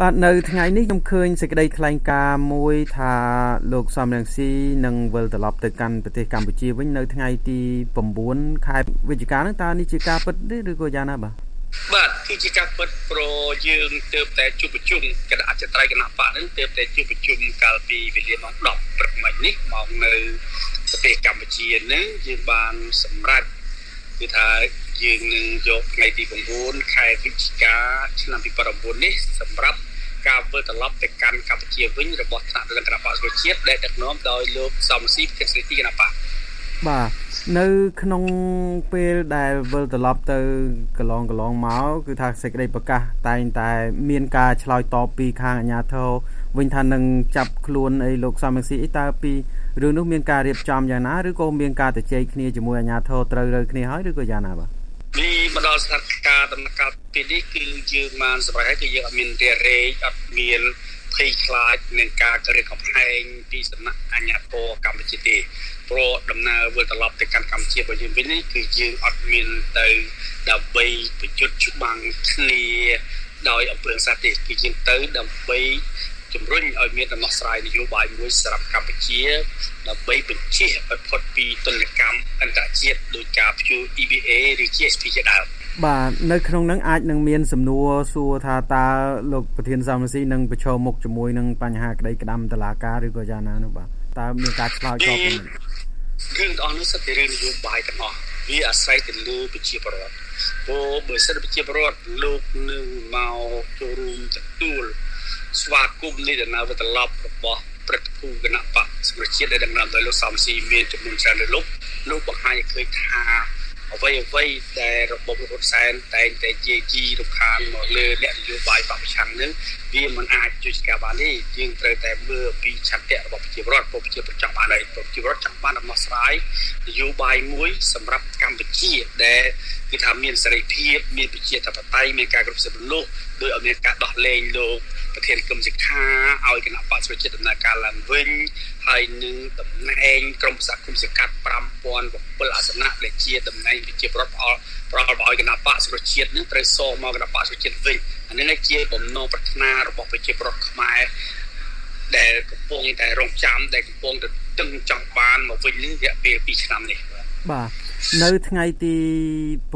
បាទនៅថ្ងៃនេះខ្ញុំឃើញសេចក្តីថ្លែងការណ៍មួយថាលោកសំរងស៊ីនឹងវិលត្រឡប់ទៅកាន់ប្រទេសកម្ពុជាវិញនៅថ្ងៃទី9ខែវិច្ឆិកាហ្នឹងតើនេះជាការពិតទេឬក៏យ៉ាងណាបាទបាទគឺជាការពិតប្រយើងទើបតែជួបប្រជុំគណៈអចិន្ត្រៃយ៍គណៈបកហ្នឹងទើបតែជួបប្រជុំកាលពីវេលាម៉ោង10ព្រឹកមិញនេះមកនៅប្រទេសកម្ពុជាហ្នឹងយើងបានសម្រេចគឺថា យើងនឹងយកថ្ងៃទី9ខែវិច្ឆិកាឆ្នាំ2019នេះសម្រាប់ការវិលត្រឡប់ទៅកាន់កម្ពុជាវិញរបស់ថ្នាក់ដឹកនាំគណៈបកប្រជាជាតិដែលដឹកនាំដោយលោកសំស៊ីភិកស្រីទីគណៈបកបាទនៅក្នុងពេលដែលវិលត្រឡប់ទៅកន្លងកន្លងមកគឺថាសេចក្តីប្រកាសតែងតែមានការឆ្លើយតបពីខាងអាជ្ញាធរវិញថានឹងចាប់ខ្លួនអីលោកសំរងស៊ីអីតើពីរឿងនោះមានការរៀបចំយ៉ាងណាឬក៏មានការទៅជែកគ្នាជាមួយអាជ្ញាធរត្រូវរើគ្នាហើយឬក៏យ៉ាងណាបាទពី មកដល់ស្ថានភាពដំណាក់កាលពេលនេះគឺយើងបានសម្រេចហើយគឺយើងអត់មានរារែកអត់មានភ័យខ្លាចនឹងការគរិតកំហែងពីសំណាក់អាជ្ញាធរកម្ពុជាទេព្រោះដំណើរវិលត្រឡប់ទៅកាន់កម្ពុជារបស់យើងវិញនេះគឺយើងអត់មានទៅដើម្បីប្រយុទ្ធច្បាំងគ្នាដោយអំពើសាទទេគឺយើងទៅដើម្បី ជំរុញឲ្យមានដំណោះស្រាយនយោបាយមួយសម្រាប់កម្ពុជាដើម្បីបញ្ជាឲ្យផុតពីទនកម្មអន្តរជាតិដោយការព្យួរ EBA ឬ GSP ជាដើមបាទនៅក្នុងនឹងអាចនឹងមានសំណួរសួរថាតើលោកប្រធានសំស៊ីនឹងប្រឈមមុខជាមួយនឹងបញ្ហាក្តីក្តាំតឡាការឬក៏យ៉ាងណានោះបាទតើមានការឆ្លើយតបពីរឿងអស់នោះសិតតែរឿងនយោបាយទាំងអស់វាអាស្រ័យទៅលើប្រជាពលរដ្ឋព្រោះបើសិនប្រជាពលរដ្ឋលោកនឹងមកចូលរួមទទួល ស្វាគមន៍នៃដំណើរវិត្រឡប់របស់ព្រឹទ្ធភូគណៈបកសម្រាប់ជាតិដែលដឹកនាំដោយលោកសំស៊ីមានចំនួនច្រើនលើលោកលោកបង្ហាញឲ្យឃើញថាអ្វីអ្វីដែលរបបរដ្ឋសែនតែងតែជាជីរំខានមកលើអ្នកនយោបាយបពប្រឆាំងនឹងវាមិនអាចជួយការបានទេយើងត្រូវតែមើលពីឆន្ទៈរបស់ប្រជាពលរដ្ឋប្រជាពលរដ្ឋចង់បានហើយប្រជាពលរដ្ឋចង់បានដំណោះស្រាយនយោបាយមួយសម្រាប់កម្ពុជាដែលគឺថាមានសេរីភាពមានប្រជាធិបតេយ្យមានការគ្រប់សិទ្ធិមនុស្សដោយអត់មានការដោះលែងលោក ប្រធានក្រុមសិក្ខាឲ្យគណៈបក្សប្រជាដំណើរការឡើងវិញហើយនឹងតំណែងក្រុមប្រសាគុំសង្កាត់5007អាសនៈដែលជាតំណែងវិជាប្រដ្ឋផ្អល់ប្រល់ឲ្យគណៈបក្សប្រជាជាតិនឹងត្រូវសងមកគណៈបក្សប្រជាជាតិវិញអានេះជាបំណងប្រាថ្នារបស់ប្រជាប្រដ្ឋខ្មែរដែលកំពុងតែរងចាំដែលកំពុងតែតឹងចង់បានមកវិញនឹងរយៈពេល2ឆ្នាំនេះបាទនៅថ្ងៃទី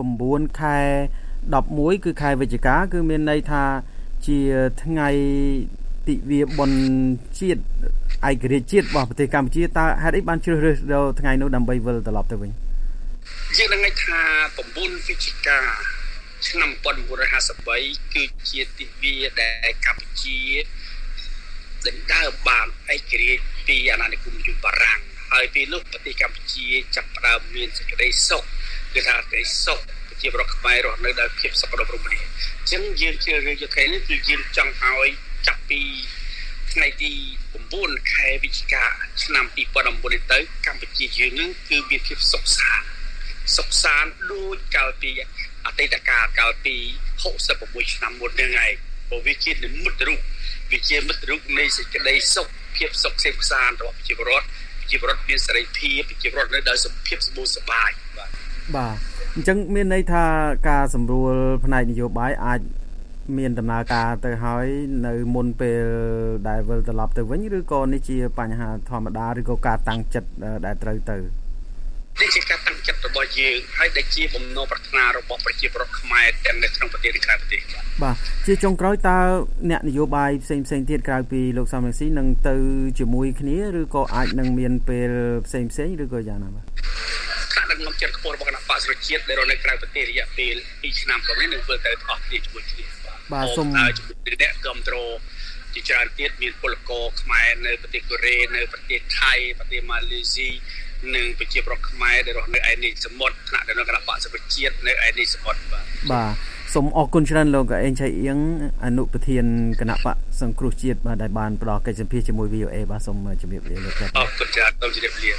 9ខែ11គឺខែវិច្ឆិកាគឺមានន័យថា ជាថ្ងៃទិវាបុណ្យជាតិឯករាជ្យជាតិរបស់ប្រទេសកម្ពុជាតើហេតុអីបានជ្រើសរើសដល់ថ្ងៃនោះដើម្បីវិលត្រឡប់ទៅវិញយើងនឹងថា9វិច្ឆិកាឆ្នាំ1953គឺជាទិវាដែលកម្ពុជាដណ្ដើមបានឯករាជ្យពីអាណានិគមយូបារាំងហើយពេលនោះប្រទេសកម្ពុជាចាប់ផ្ដើមមានសេចក្តីសុខគឺថាសេចក្តីសុខ ប្រជាប្រដ្ឋខ្មែររស់នៅដោយភាពសុខដុមរមនាអញ្ចឹងយើងជ្រើសរើសយកថ្ងៃនេះគឺយើងចង់ឲ្យចាប់ពីថ្ងៃទី9ខែវិច្ឆិកាឆ្នាំ2019ទៅកម្ពុជាយើងនឹងគឺមានភាពសុខសាន្តសុខសាន្តដូចកាលពីអតីតកាលកាលពី66ឆ្នាំមុនហ្នឹងឯងព្រោះវាជានិមិត្តរូបវាជាមិត្តរូបនៃសេចក្តីសុខភាពសុខសេខសាន្តរបស់ប្រជាពលរដ្ឋប្រជាពលរដ្ឋមានសេរីភាពប្រជាពលរដ្ឋនៅដោយសុខភាពសម្បូរសប្បាយបាទបាទ អញ្ចឹងមានន័យថាការសម្រួលផ្នែកនយោបាយអាចមានដំណើរការទៅហើយនៅមុនពេលដែលវិលត្រឡប់ទៅវិញឬក៏នេះជាបញ្ហាធម្មតាឬក៏ការតាំងចិត្តដែលត្រូវទៅនេះជាការតាំងចិត្តរបស់យើងហើយដែលជាបំណងប្រាថ្នារបស់ប្រជាពលរដ្ឋខ្មែរទាំងនៅក្នុងប្រទេសនិងក្រៅប្រទេសបាទជាចុងក្រោយតើអ្នកនយោបាយផ្សេងផ្សេងទៀតក្រៅពីលោកសំរងស៊ីនឹងទៅជាមួយគ្នាឬក៏អាចនឹងមានពេលផ្សេងផ្សេងឬក៏យ៉ាងណាបាទ ដឹកនាំចិត្តខ្ពស់របស់គណៈបកសុជាតិដែលរស់នៅក្រៅប្រទេសរយៈពេល2ឆ្នាំកន្លងនេះនឹងធ្វើទៅអស់គ្នាជាមួយគ្នាបាទសូមជំនឿអ្នកគ្រប់គ្រងជាច្រើនទៀតមានពលករខ្មែរនៅប្រទេសកូរ៉េនៅប្រទេសថៃប្រទេសម៉ាឡេស៊ីនិងប្រជាប្រដ្ឋខ្មែរដែលរស់នៅឯនេះសមុទ្រថ្នាក់នៅគណៈបកសុជាតិនៅឯនេះសមុទ្របាទបាទសូមអរគុណច្រើនលោកអេងឆៃអៀងអនុប្រធានគណៈបកសង្គ្រោះជាតិបាទដែលបានផ្ដល់កិច្ចសម្ភារជាមួយ VOA បាទសូមជម្រាបលាលោកអរគុណច្រើនសូមជម្រាបលា